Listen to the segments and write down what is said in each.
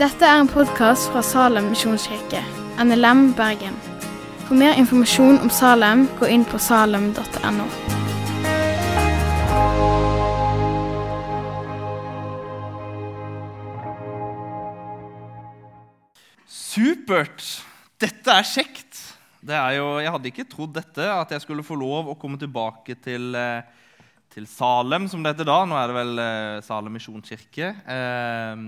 Dette er en podkast fra Salem misjonskirke, NLM Bergen. For mer informasjon om Salem, gå inn på salem.no. Supert! Dette er kjekt. Det er jo, jeg hadde ikke trodd dette, at jeg skulle få lov å komme tilbake til, eh, til Salem, som det heter da. Nå er det vel eh, Salem misjonskirke. Eh,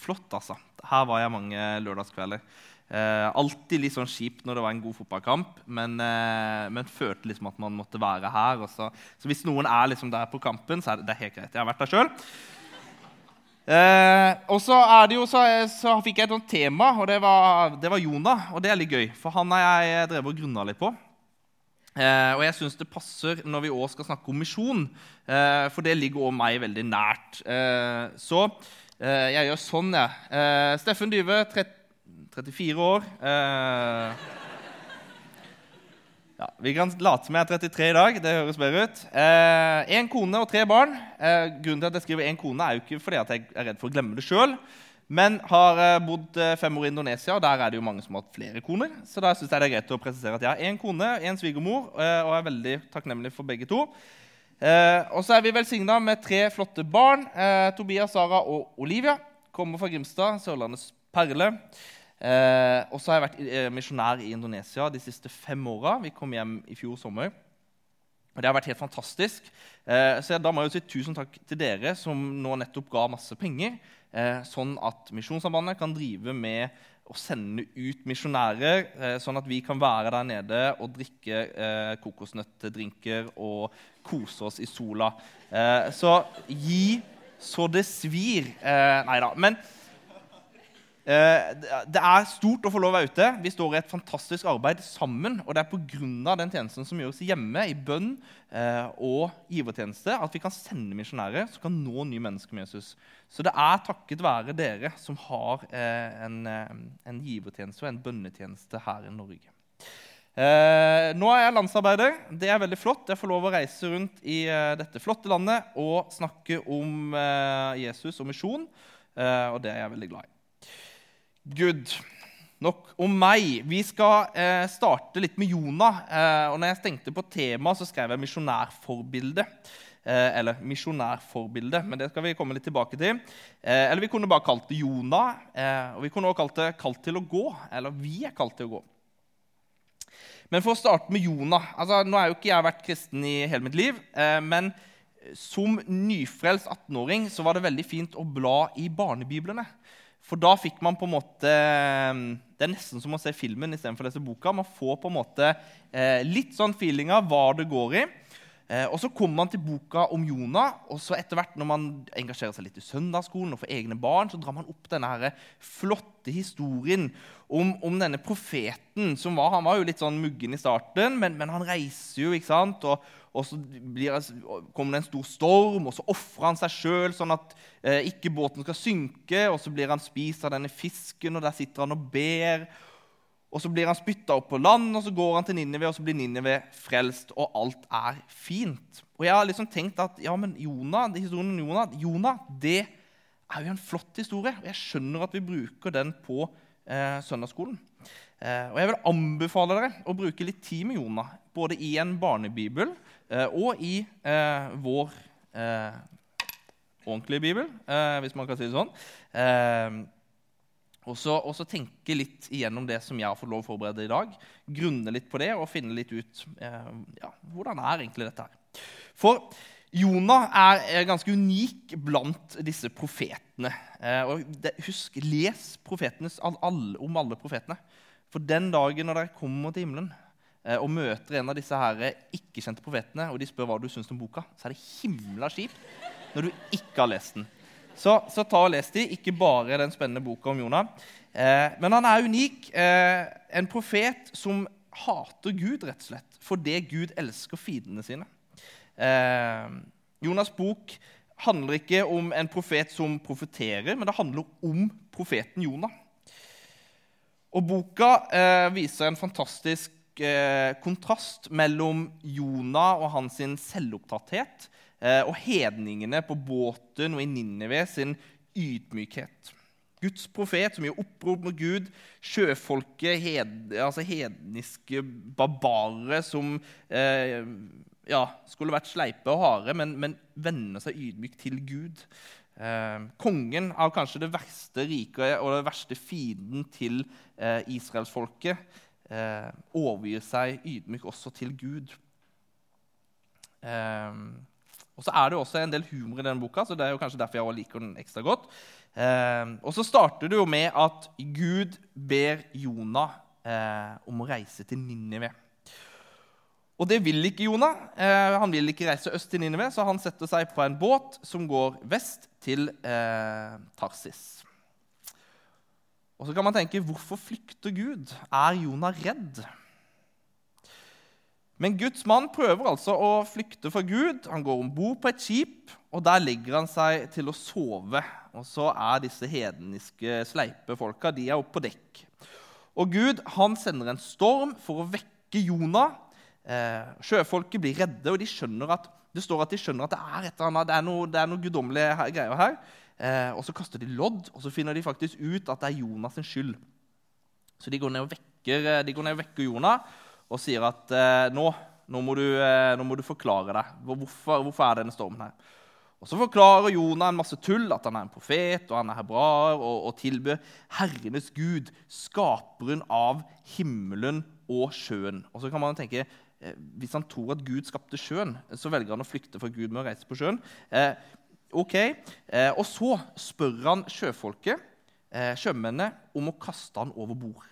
flott, altså. Her var jeg mange lørdagskvelder. Eh, alltid litt sånn kjipt når det var en god fotballkamp, men, eh, men følte liksom at man måtte være her. Så, så, hvis noen er liksom der på kampen, så er det, det er helt greit. Jeg har vært der sjøl. Eh, og så, jo, så, så fikk jeg et sånt tema, og det var, det var Jonah. Og det er litt gøy, for han har jeg drevet og grunna litt på. Eh, og jeg syns det passer når vi òg skal snakke om misjon, eh, for det ligger òg meg veldig nært. Eh, så eh, jeg gjør sånn, jeg. Eh, Steffen Dyve, 34 år. Ja, vi kan late som jeg er 33 i dag. Det høres bedre ut. Én eh, kone og tre barn. Eh, grunnen til at jeg skriver én kone, er jo ikke fordi jeg er redd for å glemme det sjøl. Men har eh, bodd eh, fem år i Indonesia, og der er det jo mange som har hatt flere koner. Så da synes jeg det er greit å presisere at jeg har én kone, én svigermor, eh, og er veldig takknemlig for begge to. Og så er vi velsigna med tre flotte barn. Tobias, Sara og Olivia. Kommer fra Grimstad, Sørlandets perle. Og så har jeg vært misjonær i Indonesia de siste fem åra. Vi kom hjem i fjor sommer. Og Det har vært helt fantastisk. Eh, så Da må jeg jo si tusen takk til dere som nå nettopp ga masse penger, eh, sånn at Misjonssambandet kan drive med å sende ut misjonærer, eh, sånn at vi kan være der nede og drikke kokosnøttdrinker og kose oss i sola. så gi så det svir. nei da. Eh, det er stort å få lov å være ute. Vi står i et fantastisk arbeid sammen. Og det er pga. den tjenesten som gjøres hjemme, i bønn eh, og givertjeneste, at vi kan sende misjonærer som kan nå nye mennesker med Jesus. Så det er takket være dere som har eh, en, en givertjeneste og en bønnetjeneste her i Norge. Eh, nå er jeg landsarbeider. Det er veldig flott. Jeg får lov å reise rundt i eh, dette flotte landet og snakke om eh, Jesus og misjon. og det er jeg veldig glad i. Good. Nok om meg. Vi skal eh, starte litt med Jonah. Eh, og når jeg tenkte på temaet, så skrev jeg 'misjonærforbilde'. Eh, eller 'misjonærforbilde', men det skal vi komme litt tilbake til. Eh, eller vi kunne bare kalt det Jonah. Eh, og vi kunne også kalt det 'Kalt til å gå'. Eller 'Vi er kalt til å gå'. Men for å starte med Jonah altså, Nå har jo ikke jeg vært kristen i hele mitt liv. Eh, men som nyfrelst 18-åring så var det veldig fint å bla i barnebiblene. For da fikk man på en måte Det er nesten som å se filmen istedenfor å lese boka. Man får på en måte eh, litt sånn feeling av hva det går i. Eh, og Så kommer man til boka om Jonah, og så etter hvert når man engasjerer seg litt i søndagsskolen og får egne barn, så drar man opp denne her flotte historien om, om denne profeten. som var, Han var jo litt sånn muggen i starten, men, men han reiser jo. ikke sant? Og, og så kommer det en stor storm, og så ofrer han seg sjøl sånn at eh, ikke båten skal synke. Og så blir han spist av denne fisken, og der sitter han og ber. Og så blir han spytta opp på land, og så går han til Ninive, og så blir Ninive frelst, og alt er fint. Og jeg har liksom tenkt at ja, men Jonah, historien om Jonah, Jonah det er jo en flott historie. Og jeg skjønner at vi bruker den på eh, søndagsskolen. Eh, og jeg vil anbefale dere å bruke litt tid med Jonah, både i en barnebibel og i eh, vår eh, ordentlige bibel, hvis man kan si det sånn. Og så tenke litt igjennom det som jeg har fått lov å forberede i dag. Grunne litt på det og finne litt ut ja, hvordan er egentlig dette her. For Jonah er ganske unik blant disse profetene. Og husk, Les profetenes, om alle profetene. For den dagen når dere kommer til himmelen, Eh, og møter en av disse her ikke-kjente profetene, og de spør hva du syns om boka, så er det himla kjipt når du ikke har lest den. Så, så ta og les de, ikke bare den spennende boka om Jonah. Eh, men han er unik. Eh, en profet som hater Gud, rett og slett, fordi Gud elsker fiendene sine. Eh, Jonas' bok handler ikke om en profet som profeterer, men det handler om profeten Jonah. Og boka eh, viser en fantastisk eh, kontrast mellom Jonah og hans selvopptatthet eh, og hedningene på båten og i Ninive sin ydmykhet. Guds profet som gjør opprop mot Gud, sjøfolket, hed, altså hedniske barbarer som eh, ja, skulle vært sleipe og harde, men, men vender seg ydmykt til Gud. Eh, kongen av kanskje det verste riket og det verste fienden til eh, israelsfolket eh, overgir seg ydmyk også til Gud. Eh, og så er det også en del humor i denne boka, så det er jo kanskje derfor jeg liker den ekstra godt. Eh, og så starter det jo med at Gud ber Jonah eh, om å reise til Ninive. Og det vil ikke Jonah. Eh, han vil ikke reise øst til Ninive, så han setter seg på en båt som går vest til eh, Tarsis. Og så kan man tenke hvorfor flykter Gud? Er Jonah redd? Men Guds mann prøver altså å flykte fra Gud. Han går om bord på et skip, og der legger han seg til å sove. Og så er disse hedeniske, sleipe folka de er oppe på dekk. Og Gud han sender en storm for å vekke Jonah Eh, sjøfolket blir redde, og de skjønner at, det står at de skjønner at det er et eller annet, det er noe, det noe guddommelige greier her. Eh, og Så kaster de lodd, og så finner de faktisk ut at det er Jonas sin skyld. Så de går ned og vekker, eh, ned og vekker Jonah og sier at eh, nå, nå, må du, eh, nå, må du, forklare deg. Hvorfor, hvorfor er denne stormen her? Og Så forklarer Jonah en masse tull, at han er en profet og han er hebraer og, og tilbyr herrenes Gud, skaperen av himmelen og sjøen. Og så kan man tenke Eh, hvis han tror at Gud skapte sjøen, så velger han å flykte fra Gud med å reise på sjøen. Eh, ok, eh, Og så spør han sjøfolket, eh, sjømennene, om å kaste han over bord.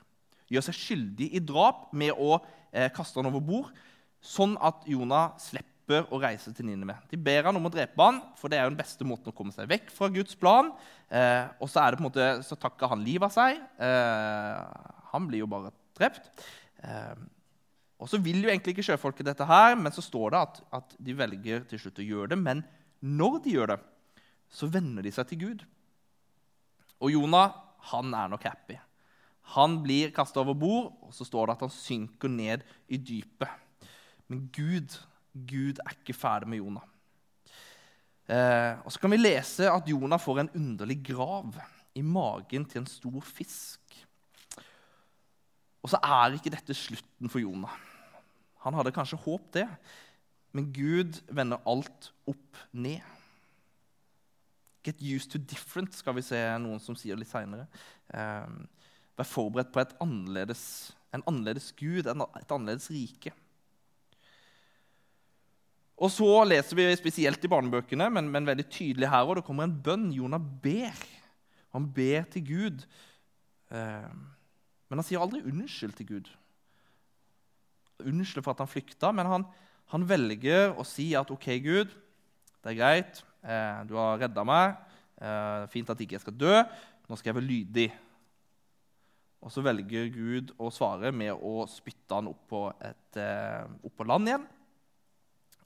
Gjør seg skyldig i drap med å eh, kaste han over bord, sånn at Jonah slipper å reise til Ninive. De ber han om å drepe han, for det er jo den beste måten å komme seg vekk fra Guds plan. Eh, og så, er det på en måte, så takker han livet av seg. han blir jo bare drept. Eh, og så vil jo egentlig ikke sjøfolket dette her, men så står det at, at, de velger til slutt å gjøre det. Men når de gjør det, så venner de seg til Gud. Og Jonah han er nok happy. Han blir kasta over bord, og så står det at han synker ned i dypet. Men Gud, Gud er ikke ferdig med Jonah. Eh, og Så kan vi lese at Jonah får en underlig grav i magen til en stor fisk. Og så er ikke dette slutten for Jonah. Han hadde kanskje håpet det, men Gud vender alt opp ned. Get used to different, skal vi se noen som sier litt seinere. Um, vær forberedt på annerledes, en annerledes Gud, et annerledes rike. Og så leser vi spesielt i barnebøkene, men, men veldig tydelig her òg. Det kommer en bønn. Jonah ber. Han ber til Gud. Um, men han sier aldri unnskyld til Gud Unnskyld for at han flykta, men han, han, velger å si at OK, Gud, det er greit, eh, du har redda meg, eh, fint at ikke jeg skal dø, nå skal jeg være lydig. Og så velger Gud å svare med å spytte han opp på, et, eh, opp på land igjen.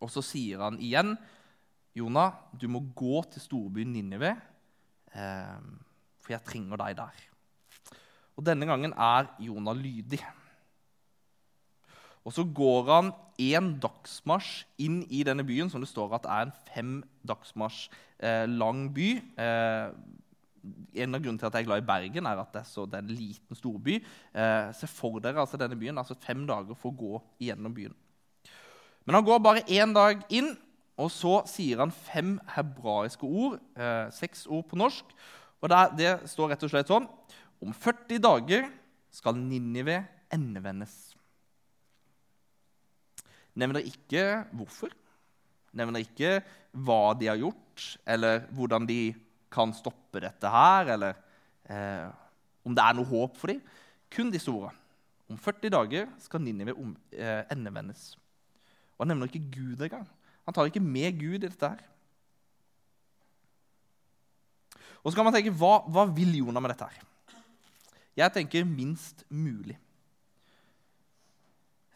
Og så sier han igjen, 'Jonah, du må gå til storbyen Ninive, for jeg trenger deg der.' Og Denne gangen er Jonah lydig. Og så går han én dagsmarsj inn i denne byen, som det står at er en fem dagsmarsj eh, lang by. Eh, en av grunnene til at jeg er glad i Bergen, er at det er, så, det er en liten storby. Eh, se for dere altså denne byen. altså Fem dager for å gå gjennom byen. Men han går bare én dag inn, og så sier han fem hebraiske ord. Eh, seks ord på norsk. Og det, Det står rett og slett sånn Om 40 dager skal Ninive endevendes. Nevner ikke hvorfor. Nevner ikke hva de har gjort, eller hvordan de kan stoppe dette her, eller eh, om det er noe håp for dem. Kun disse ordene. Om 40 dager skal Ninive eh, endevendes. Og Han nevner ikke Gud engang. Han tar ikke med Gud i dette her. Og så kan man tenke, Hva, hva vil Jonah med dette? her? Jeg tenker minst mulig.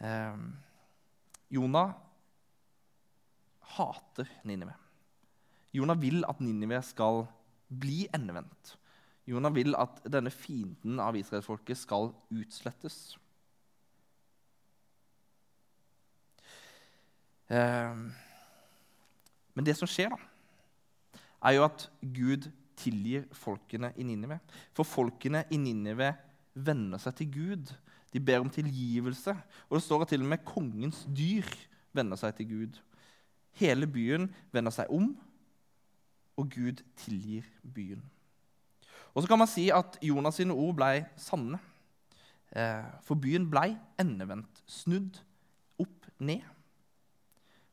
Um, Jonah hater Ninive. Jonah vil at Ninive skal bli endevendt. Jonah vil at denne fienden av israelsfolket skal utslettes. Eh, Men det som skjer, da, er jo at Gud tilgir folkene i Ninive. For folkene i Ninive venner seg til Gud. De ber om tilgivelse. Og det står at til og med kongens dyr vender seg til Gud. Hele byen vender seg om, og Gud tilgir byen. Og så kan man si at Jonas sine ord ble sanne. Eh, for byen ble endevendt, snudd opp ned.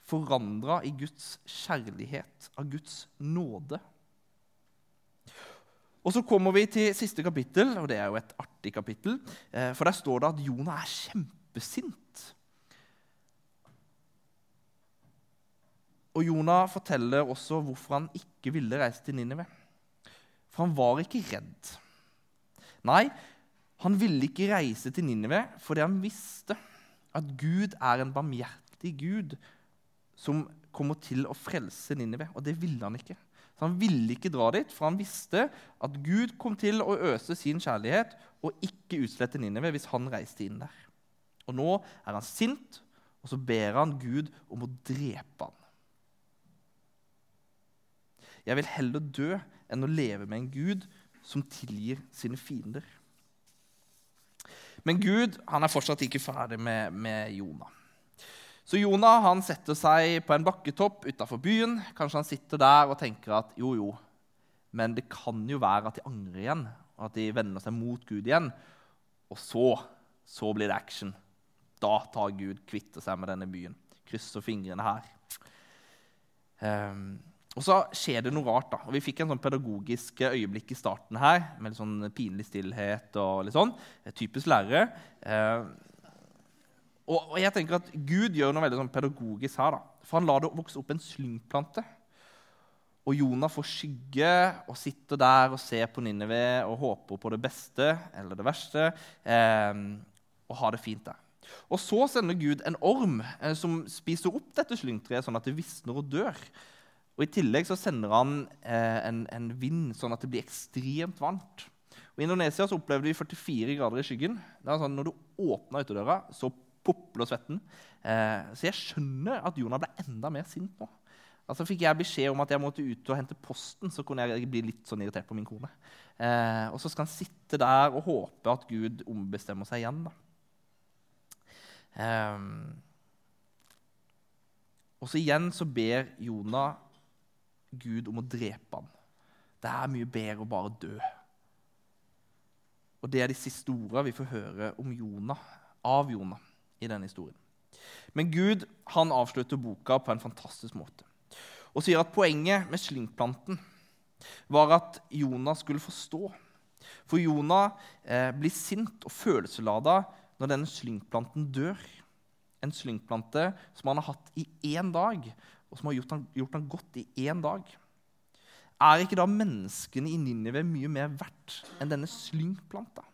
Forandra i Guds kjærlighet, av Guds nåde. Og Så kommer vi til siste kapittel, og det er jo et artig kapittel. Eh, for Der står det at Jonah er kjempesint. Og Jonah forteller også hvorfor han ikke ville reise til Ninive. For han var ikke redd. Nei, han ville ikke reise til Ninive fordi han visste at Gud er en barmhjertig Gud som kommer til å frelse Ninive. Og det ville han ikke. Så Han ville ikke dra dit, for han visste at Gud kom til å øse sin kjærlighet og ikke utslette Ninive hvis han reiste inn der. Og Nå er han sint, og så ber han Gud om å drepe han. Jeg vil heller dø enn å leve med en Gud som tilgir sine fiender. Men Gud han er fortsatt ikke ferdig med, med Jonah. Så Jonah han setter seg på en bakketopp utafor byen. Kanskje han sitter der og tenker at jo, jo, men det kan jo være at de angrer igjen, og at de vender seg mot Gud igjen. Og så, så blir det action. Da tar Gud kvitter seg med denne byen. Krysser fingrene her. Um, og så skjer det noe rart. da. Og Vi fikk en sånn pedagogisk øyeblikk i starten her, med litt sånn pinlig stillhet og litt sånn. Typisk lærere. Eh, og, jeg tenker at Gud gjør noe veldig sånn pedagogisk her. da. For han lar det vokse opp en slyngplante. Og Jonah får skygge og sitter der og ser på Ninneve og håper på det beste eller det verste. Eh, og har det fint der. Og så sender Gud en orm eh, som spiser opp dette slyngtreet, sånn at det visner og dør. Og I tillegg så sender han eh, en, en, vind, sånn at det blir ekstremt varmt. Og I Indonesia så opplevde vi 44 grader i skyggen. Det er sånn, Når du åpna ytterdøra, så popler svetten. Eh, så jeg skjønner at Jonah ble enda mer sint nå. Altså Fikk jeg beskjed om at jeg måtte ut og hente posten, så kunne jeg bli litt sånn irritert på min kone. Eh, og så skal han sitte der og håpe at Gud ombestemmer seg igjen. Eh, og så igjen så ber Jonah Gud om å drepe ham. Det er mye bedre å bare dø. Og Det er de siste ordene vi får høre om Jonah, av Jonah i denne historien. Men Gud han avslutter boka på en fantastisk måte og sier at poenget med slyngplanten var at Jonah skulle forstå. For Jonah eh, blir sint og følelseslada når denne slyngplanten dør. En slyngplante som han har hatt i én dag, og som har gjort han, gjort han godt i én dag. Er ikke da menneskene i Ninive mye mer verdt enn denne slyngplanta?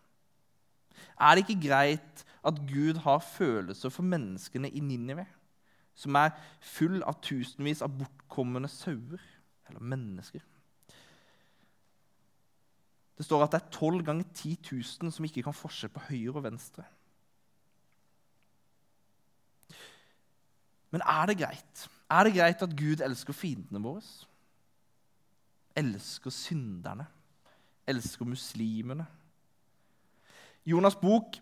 Er det ikke greit at Gud har følelser for menneskene i Ninive, som er full av tusenvis av bortkomne sauer eller mennesker? Det står at det er tolv ganger 10 000 som ikke kan forskjell på høyre og venstre. Men er det greit? Er det greit at Gud elsker fiendene våre? Elsker synderne? Elsker muslimene? Jonas' bok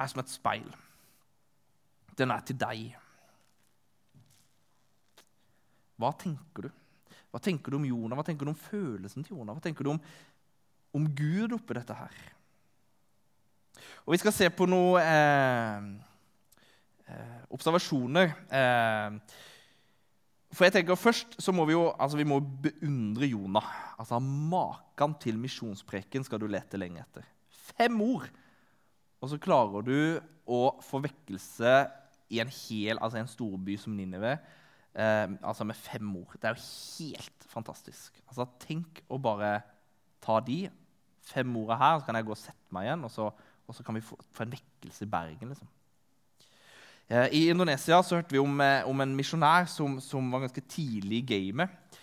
er som et speil. Den er til deg. Hva tenker du? Hva tenker du om Jonah? Hva tenker du om følelsen til Jonah? Hva tenker du om, om Gud oppi dette her? Og Vi skal se på noen eh, eh, observasjoner. Eh, for jeg tenker Først så må vi jo altså vi må beundre Jonah. Altså Maken til misjonspreken skal du lete lenge etter. Fem ord! Og så klarer du å få vekkelse i en hel, altså en storby som Ninive eh, altså med fem ord. Det er jo helt fantastisk. Altså Tenk å bare ta de fem ordene her, så kan jeg gå og sette meg igjen, og så, og så kan vi få, få en vekkelse i Bergen. liksom. Eh, I Indonesia så hørte vi om, eh, om en misjonær som, som, var ganske tidlig i gamet.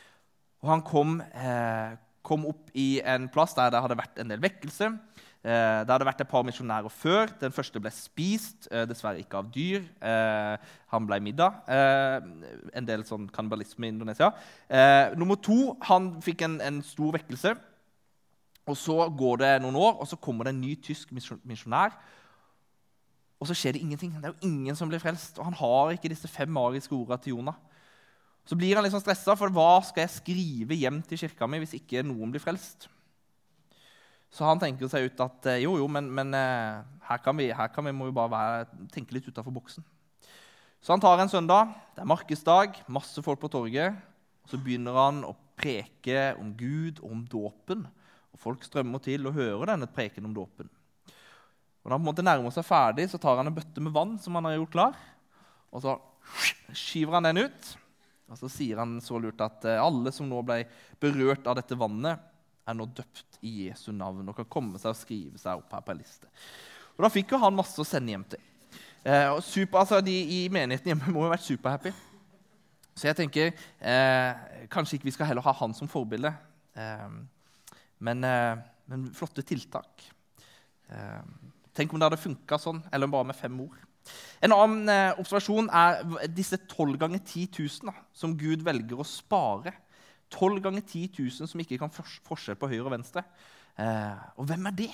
Og han kom, eh, kom, opp i en plass der det hadde vært en del vekkelse. Eh, det hadde vært et par misjonærer før. Den første ble spist, eh, dessverre ikke av dyr. Eh, han ble middag. en del sånn kannibalisme i Indonesia. nummer to han fikk en, en, stor vekkelse. Og Så går det noen år, og så kommer det en ny tysk misjonær. Og så skjer det ingenting. Det er jo ingen som blir frelst. Og han har ikke disse fem magiske ordene til Jonah. Så blir han litt sånn stressa, for hva skal jeg skrive hjem til kirka mi hvis ikke noen blir frelst? Så han tenker seg ut at eh, jo, jo, men, men eh, her, kan vi, her kan vi, må vi bare være, tenke litt utafor boksen. Så han tar en søndag, det er markedsdag, masse folk på torget. og Så begynner han å preke om Gud og om dåpen. Og Folk strømmer til og hører denne preken om dåpen. Og Når han på en måte nærmer seg ferdig, så tar han en bøtte med vann som han har gjort klar. Og så skyver han den ut. Og så sier han så lurt at eh, alle som nå ble berørt av dette vannet, er nå døpt i Jesu navn og kan komme seg og skrive seg opp her på en liste. Og Da fikk jo han masse å sende hjem til. Eh, super, altså, de i menigheten hjemme må jo ha vært superhappy. Så jeg tenker eh, kanskje ikke vi skal heller ha han som forbilde. Eh, men, eh, men, flotte tiltak. Eh, tenk om det hadde funka sånn, eller bare med fem ord. En annen eh, observasjon er disse 12 ganger 10 000 da, som Gud velger å spare 12 ganger 10 000 som ikke kan forskjell på høyre og venstre. Eh, og hvem er det?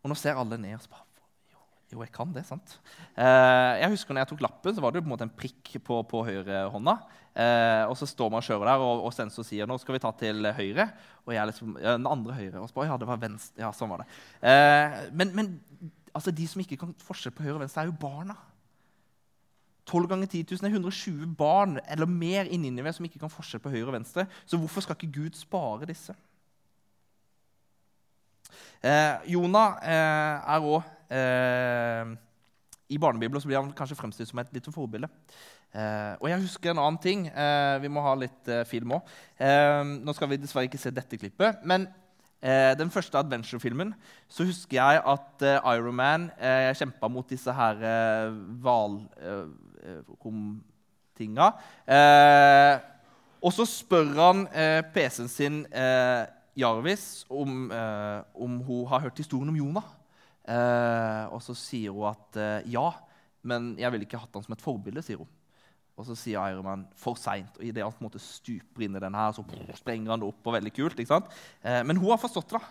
Og nå ser alle ned og spør jo, jo, jeg kan det, sant? Eh, jeg husker når jeg tok lappen, så var det på en måte en prikk på, på høyrehånda. Eh, og så står man og kjører der, og, og sensor sier nå skal vi ta til høyre. Og jeg er liksom, ja, den andre høyre. Og så ja, det var venstre. Ja, sånn var det. Eh, men, men altså, de som ikke kan forskjell på høyre og venstre, er jo barna. 12 ganger 10 000 er 120 barn eller mer i Ninive som ikke kan forskjell på høyre og venstre. Så hvorfor skal ikke Gud spare disse? Eh, Jonah eh, er òg eh, I barnebibelen blir han kanskje fremstilt som et lite forbilde. Eh, og jeg husker en annen ting. Eh, vi må ha litt eh, film òg. nå skal vi dessverre ikke se dette klippet. men den første adventure-filmen så husker jeg at Iron Man eh, kjempa mot disse her hvalromtinga. Eh, eh, eh, og så spør han eh, PC-en sin Jarvis om, om, hun har hørt historien om Jonah. og så sier hun at ja, men jeg ville ikke hatt han som et forbilde. sier hun. Og så sier Ironman for seint. Og idet han på en måte stuper inn i den her, så sprenger han det opp. og veldig kult, ikke sant? Eh, men hun har forstått det.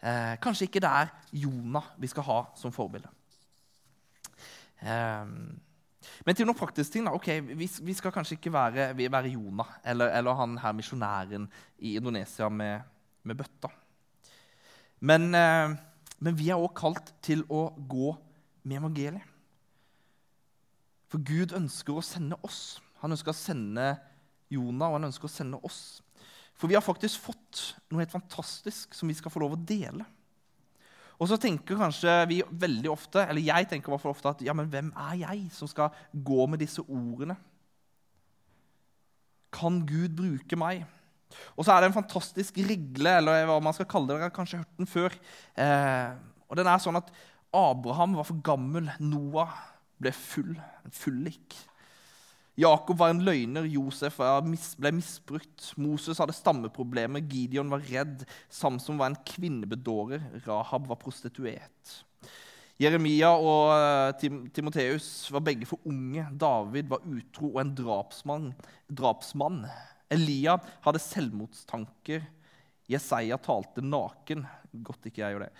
Eh, kanskje ikke det er Jonah vi skal ha som forbilde. Eh, men til noen praktiske ting. da, ok, Vi, vi skal kanskje ikke være, være Jonah eller, eller, han her misjonæren i Indonesia med, med bøtta. Men, eh, men vi er også kalt til å gå med evangeliet. For Gud ønsker å sende oss. Han ønsker å sende Jonah, og han ønsker å sende oss. For vi har faktisk fått noe helt fantastisk som vi skal få lov å dele. Og så tenker kanskje vi veldig ofte, eller jeg tenker i ofte at ja, men hvem er jeg som skal gå med disse ordene? Kan Gud bruke meg? Og så er det en fantastisk rigle, eller hva man skal kalle det. Dere har kanskje hørt den før. Eh, og den er sånn at Abraham var for gammel. Noah ble full. En fullik. Jakob var en løgner, Josef ble misbrukt. Moses hadde stammeproblemer, Gideon var redd. Samson var en kvinnebedårer, Rahab var prostituert. Jeremia og eh, Tim Timoteus var begge for unge. David var utro og en drapsmann. drapsmann. Elia hadde selvmordstanker. Jesaja talte naken. Godt ikke jeg gjør det.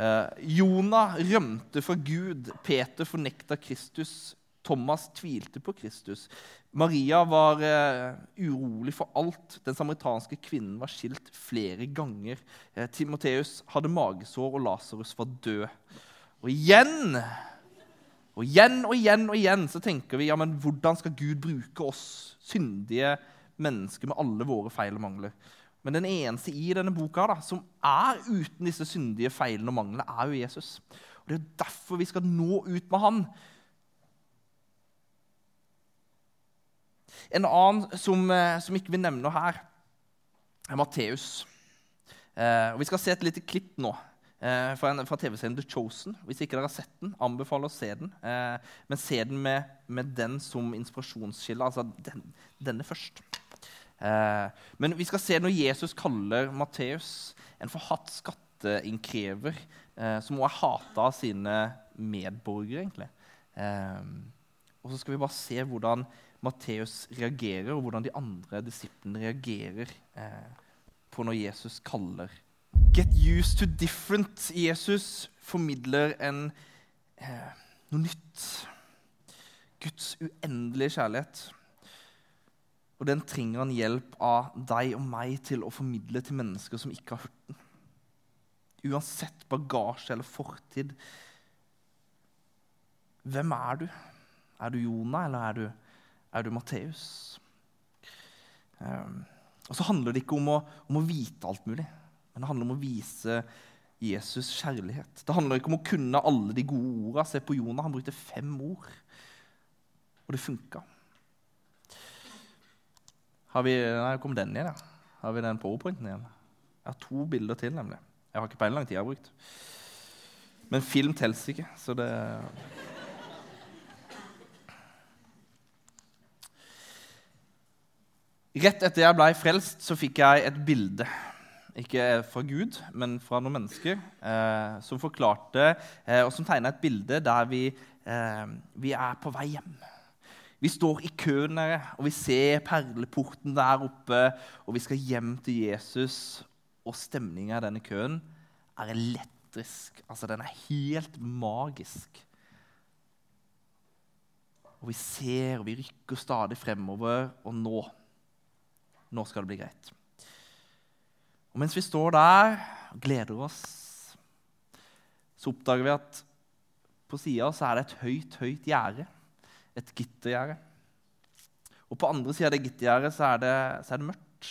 Eh, Jonah rømte fra Gud. Peter fornekta Kristus. Thomas tvilte på Kristus. Maria var eh, urolig for alt. Den samaritanske kvinnen var skilt flere ganger. Eh, Timoteus hadde magesår, og Lasarus var død. Og igjen og igjen og igjen og igjen så tenker vi ja, men hvordan skal Gud bruke oss syndige mennesker med alle våre feil og mangler? Men den eneste i denne boka da, som er uten disse syndige feilene og manglene, er jo Jesus. Og Det er derfor vi skal nå ut med han. En annen som, eh, som ikke vi nevner her, er Matteus. Eh, vi skal se et lite klipp nå eh, fra, fra TV-serien The Chosen. Hvis ikke dere har sett den, anbefaler å se den. Eh, men se den med, med den som inspirasjonskilde. Altså den, denne først. Eh, men vi skal se når Jesus kaller Matteus en forhatt skatt skatteinnkrever eh, som også er hata av sine medborgere. egentlig. Og så skal vi bare se hvordan Matteus reagerer, og hvordan de andre disiplene reagerer eh, på når Jesus kaller. Get used to different. Jesus formidler en, eh, noe nytt. Guds uendelige kjærlighet. Og den trenger han hjelp av deg og meg til å formidle til mennesker som ikke har hørt den. Uansett bagasje eller fortid. Hvem er du? Er du Jonah, eller er du, er du Matteus? Um, og så handler det ikke om å, om å, vite alt mulig, men det handler om å vise Jesus kjærlighet. Det handler ikke om å kunne alle de gode ordene. Se på Jonah, han brukte fem ord, og det funka. Har vi Nei, kom den igjen, ja. Har vi den powerpointen igjen? Jeg har to bilder til, nemlig. Jeg har ikke peiling lang tid jeg har brukt. Men film teller ikke, så det Rett etter jeg ble frelst, så fikk jeg et bilde. Ikke fra Gud, men fra noen mennesker eh, som forklarte eh, og som tegna et bilde der vi, eh, vi, er på vei hjem. Vi står i køen der, og vi ser perleporten der oppe, og vi skal hjem til Jesus. Og stemninga i denne køen er elektrisk. Altså, den er helt magisk. Og vi ser, og vi rykker stadig fremover, og nå nå skal det bli greit. Og Mens vi står der og gleder oss, så oppdager vi at på sida er det et høyt, høyt gjerde. Et gittergjerde. Og på andre sida av det gittergjerdet så, så, er det mørkt.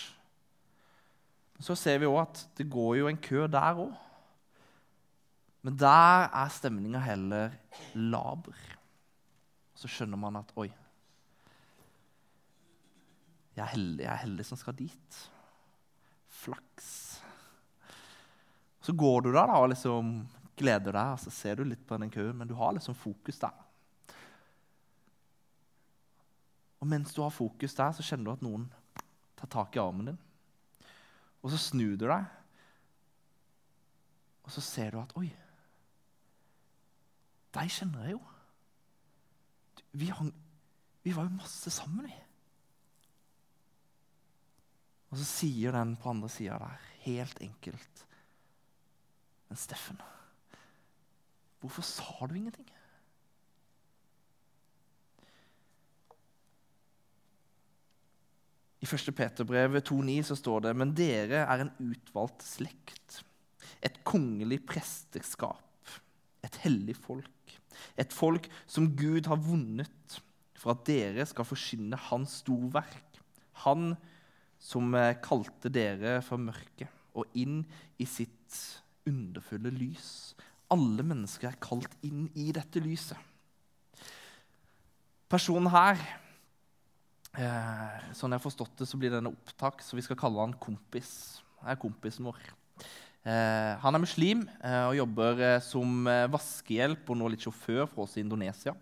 Så ser vi òg at det går jo en kø der òg. Men der er stemninga heller laber. Så skjønner man at oi, jeg er heldig, jeg er heldig som skal dit. Flaks. Så går du der da, og liksom gleder deg, og så ser du litt på den køen, men du har liksom fokus der. Og mens du har fokus der, så kjenner du at noen tar tak i armen din. Og så snur du deg, og så ser du at Oi, deg kjenner jeg jo. Vi, hang, vi var jo masse sammen, vi. Og så sier den på andre sida der, helt enkelt Men Steffen, hvorfor sa du ingenting? I 1. Peterbrevet 2,9 så står det Men dere er en utvalgt slekt, et kongelig presteskap, et hellig folk, et folk som Gud har vunnet for at dere skal forsyne Hans storverk. Han som eh, kalte dere fra mørket og inn i sitt underfulle lys. Alle mennesker er kalt inn i dette lyset. Personen her eh, Sånn jeg har forstått det, så blir denne opptak, så vi skal kalle han kompis. Det er kompisen vår. Eh, han er muslim og jobber som eh, vaskehjelp og nå litt sjåfør for oss i Indonesia.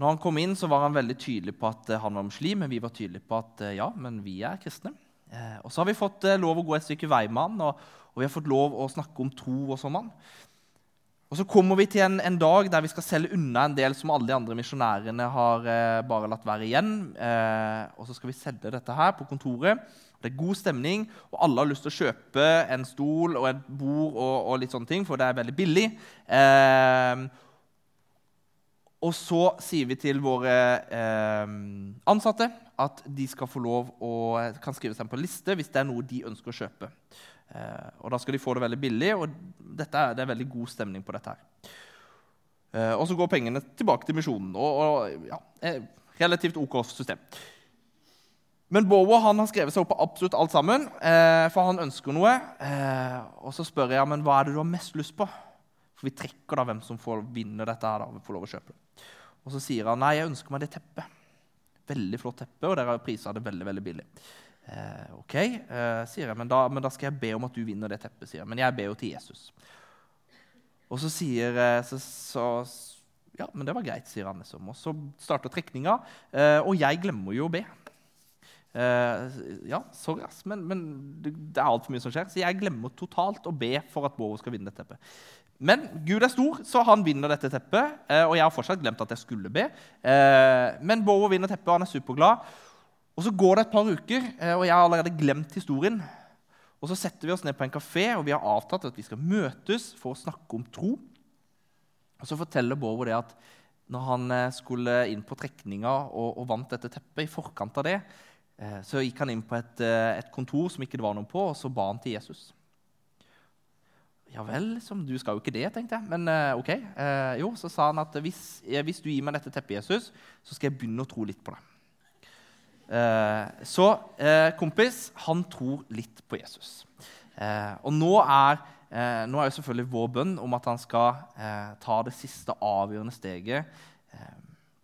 Når han kom inn, så var han veldig tydelig på at eh, han var muslim, men vi var tydelige på at eh, ja, men vi er kristne. Eh, og så har vi fått lov å gå et stykke vei med han, og, og vi har fått lov å snakke om tro og sånn. Og så kommer vi til en, en, dag der vi skal selge unna en del som alle de andre misjonærene har eh, bare latt være igjen. Eh, og så skal vi selge dette her på kontoret. Det er god stemning, og alle har lyst til å kjøpe en stol og et bord og, og litt sånne ting, for det er veldig billig. Eh, og så sier vi til våre eh, ansatte at de skal få lov å kan skrive seg på en liste hvis det er noe de ønsker å kjøpe. Eh, og Da skal de få det veldig billig, og dette det er veldig god stemning på dette. her. Eh, og så går pengene tilbake til misjonen. og, og ja, Relativt OK system. Men Bowo har skrevet seg opp på absolutt alt sammen, eh, for han ønsker noe. Eh, og så spør jeg men hva er det du har mest lyst på. For vi trekker da hvem som får vinne dette. her da, får lov å kjøpe det. Og så sier han nei, jeg ønsker meg det teppet. Veldig flott teppe, og dere har prisa det veldig veldig billig. Eh, ok, eh, sier jeg, men da, men da, skal jeg be om at du vinner det teppet. sier jeg. Men jeg ber jo til Jesus. Og så sier eh, så, så, Ja, men det var greit, sier han. liksom. Og så starter trekninga, eh, og jeg glemmer jo å be. Eh, ja, sorry, ass, men, men det, det er altfor mye som skjer. Så jeg glemmer totalt å be for at Bård skal vinne det teppet. Men Gud er stor, så han vinner dette teppet. Eh, og jeg har fortsatt glemt at jeg skulle be. Eh, men Bovo vinner teppet, og han er superglad. Og Så går det et par uker, eh, og jeg har allerede glemt historien. Og Så setter vi oss ned på en kafé, og vi har avtalt at vi skal møtes for å snakke om tro. Og Så forteller Bovo det at når han skulle inn på trekninga og, og vant dette teppet, i forkant av det, så gikk han inn på et, et kontor som ikke det var noen på, og så ba han til Jesus. Ja vel, liksom, du skal jo ikke det, tenkte jeg. Men uh, ok. Uh, jo, så sa han at hvis, hvis, du gir meg dette teppet, Jesus, så skal jeg begynne å tro litt på det. Uh, så kompis, han tror litt på Jesus. og nå er, nå er jo selvfølgelig vår bønn om at han skal ta det siste avgjørende steget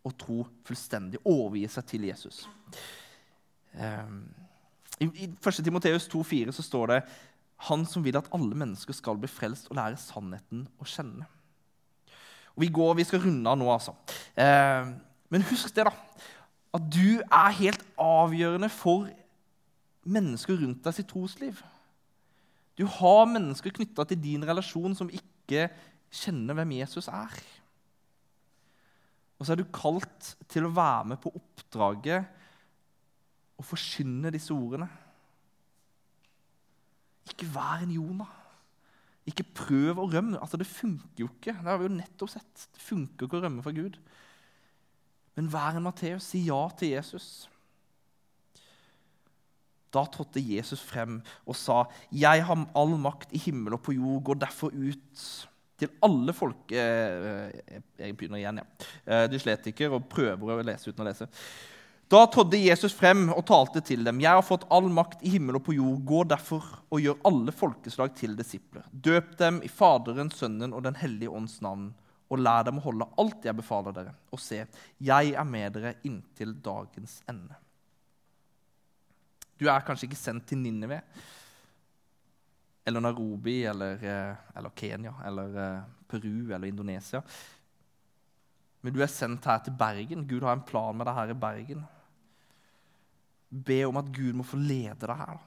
og tro fullstendig, overgi seg til Jesus. I 1. Timoteus 2,4 så står det han som vil at alle mennesker skal bli frelst og lære sannheten å kjenne. Og Vi går, vi skal runde av nå, altså. Eh, men husk det, da. At du er helt avgjørende for mennesker rundt deg sitt trosliv. Du har mennesker knytta til din relasjon som ikke kjenner hvem Jesus er. Og så er du kalt til å være med på oppdraget å forkynne disse ordene. Ikke vær en Jonah. Ikke prøv å rømme. Altså, Det funker jo ikke. Det har vi jo nettopp sett. Det funker ikke å rømme fra Gud. Men vær en Matteus. Si ja til Jesus. Da trådte Jesus frem og sa, 'Jeg har all makt i himmel og på jord. Går derfor ut til alle folk eh, Jeg begynner igjen, ja. Dysletiker dyslektiker og prøver å lese uten å lese. Da trådte Jesus frem og talte til dem. Jeg har fått all makt i himmel og på jord. Gå derfor og gjør alle folkeslag til disipler. Døp dem i Faderen, Sønnen og Den hellige ånds navn, og lær dem å holde alt jeg befaler dere. Og se, jeg er med dere inntil dagens ende. Du er kanskje ikke sendt til Ninive eller Nairobi eller, eh, eller Kenya eller eh, Peru eller Indonesia. Men du er sendt her til Bergen. Gud har en plan med deg her i Bergen be om at Gud må få lede deg her.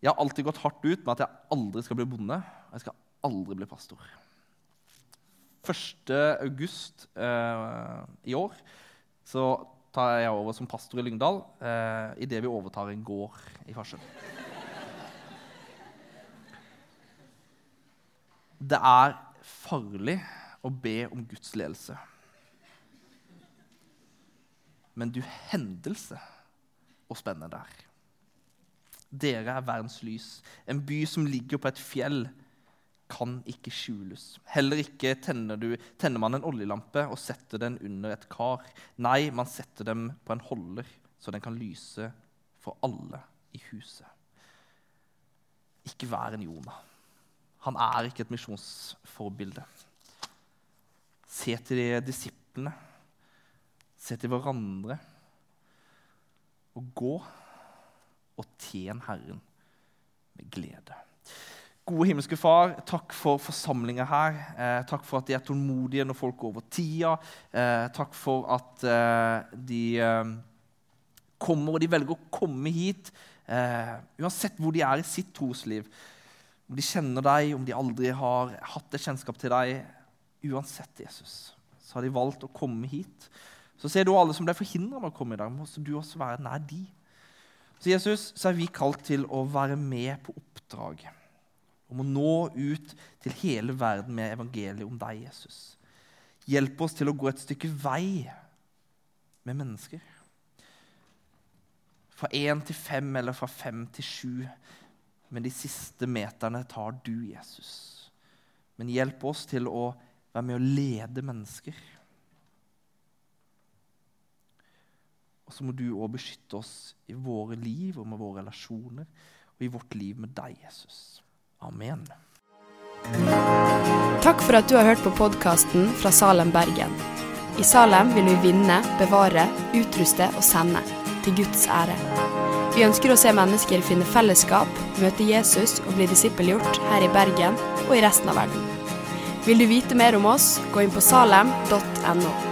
Jeg har alltid gått hardt ut med at jeg aldri skal bli bonde. Og jeg skal aldri bli pastor. 1. august eh, i år så tar jeg over som pastor i Lyngdal eh, idet vi overtar en gård i Farsund. Det er farlig å be om Guds ledelse men du hendelse og spennende der. Dere er verdens lys. En by som ligger på et fjell, kan ikke skjules. Heller ikke tenner, du, tenner man en oljelampe og setter den under et kar. Nei, man setter dem på en holder, så den kan lyse for alle i huset. Ikke vær en Jonah. Han er ikke et misjonsforbilde. Se til de disiplene Se til hverandre og gå og tjen Herren med glede. Gode himmelske Far, takk for forsamlinga her. Eh, takk for at de er tålmodige når folk går over tida. Eh, takk for at eh, de eh, kommer, og de velger å komme hit. Eh, uansett hvor de er i sitt trosliv. Om de kjenner deg, om de aldri har hatt et kjennskap til deg. Uansett, Jesus, så har de valgt å komme hit. Så ser du alle som ble forhindra med å komme i dag, må du også være nær de. Så Jesus, så er vi kalt til å være med på oppdraget. Om å nå ut til hele verden med evangeliet om deg, Jesus. Hjelp oss til å gå et stykke vei med mennesker. Fra én til fem eller fra fem til sju. Men de siste meterne tar du, Jesus. Men hjelp oss til å være med å lede mennesker. Og så må du òg beskytte oss i våre liv og med våre relasjoner og i vårt liv med deg, Jesus. Amen. Takk for at du har hørt på podkasten fra Salem, Bergen. I Salem vil vi vinne, bevare, utruste og sende. Til Guds ære. Vi ønsker å se mennesker finne fellesskap, møte Jesus og bli disippelgjort her i Bergen og i resten av verden. Vil du vite mer om oss, gå inn på salem.no.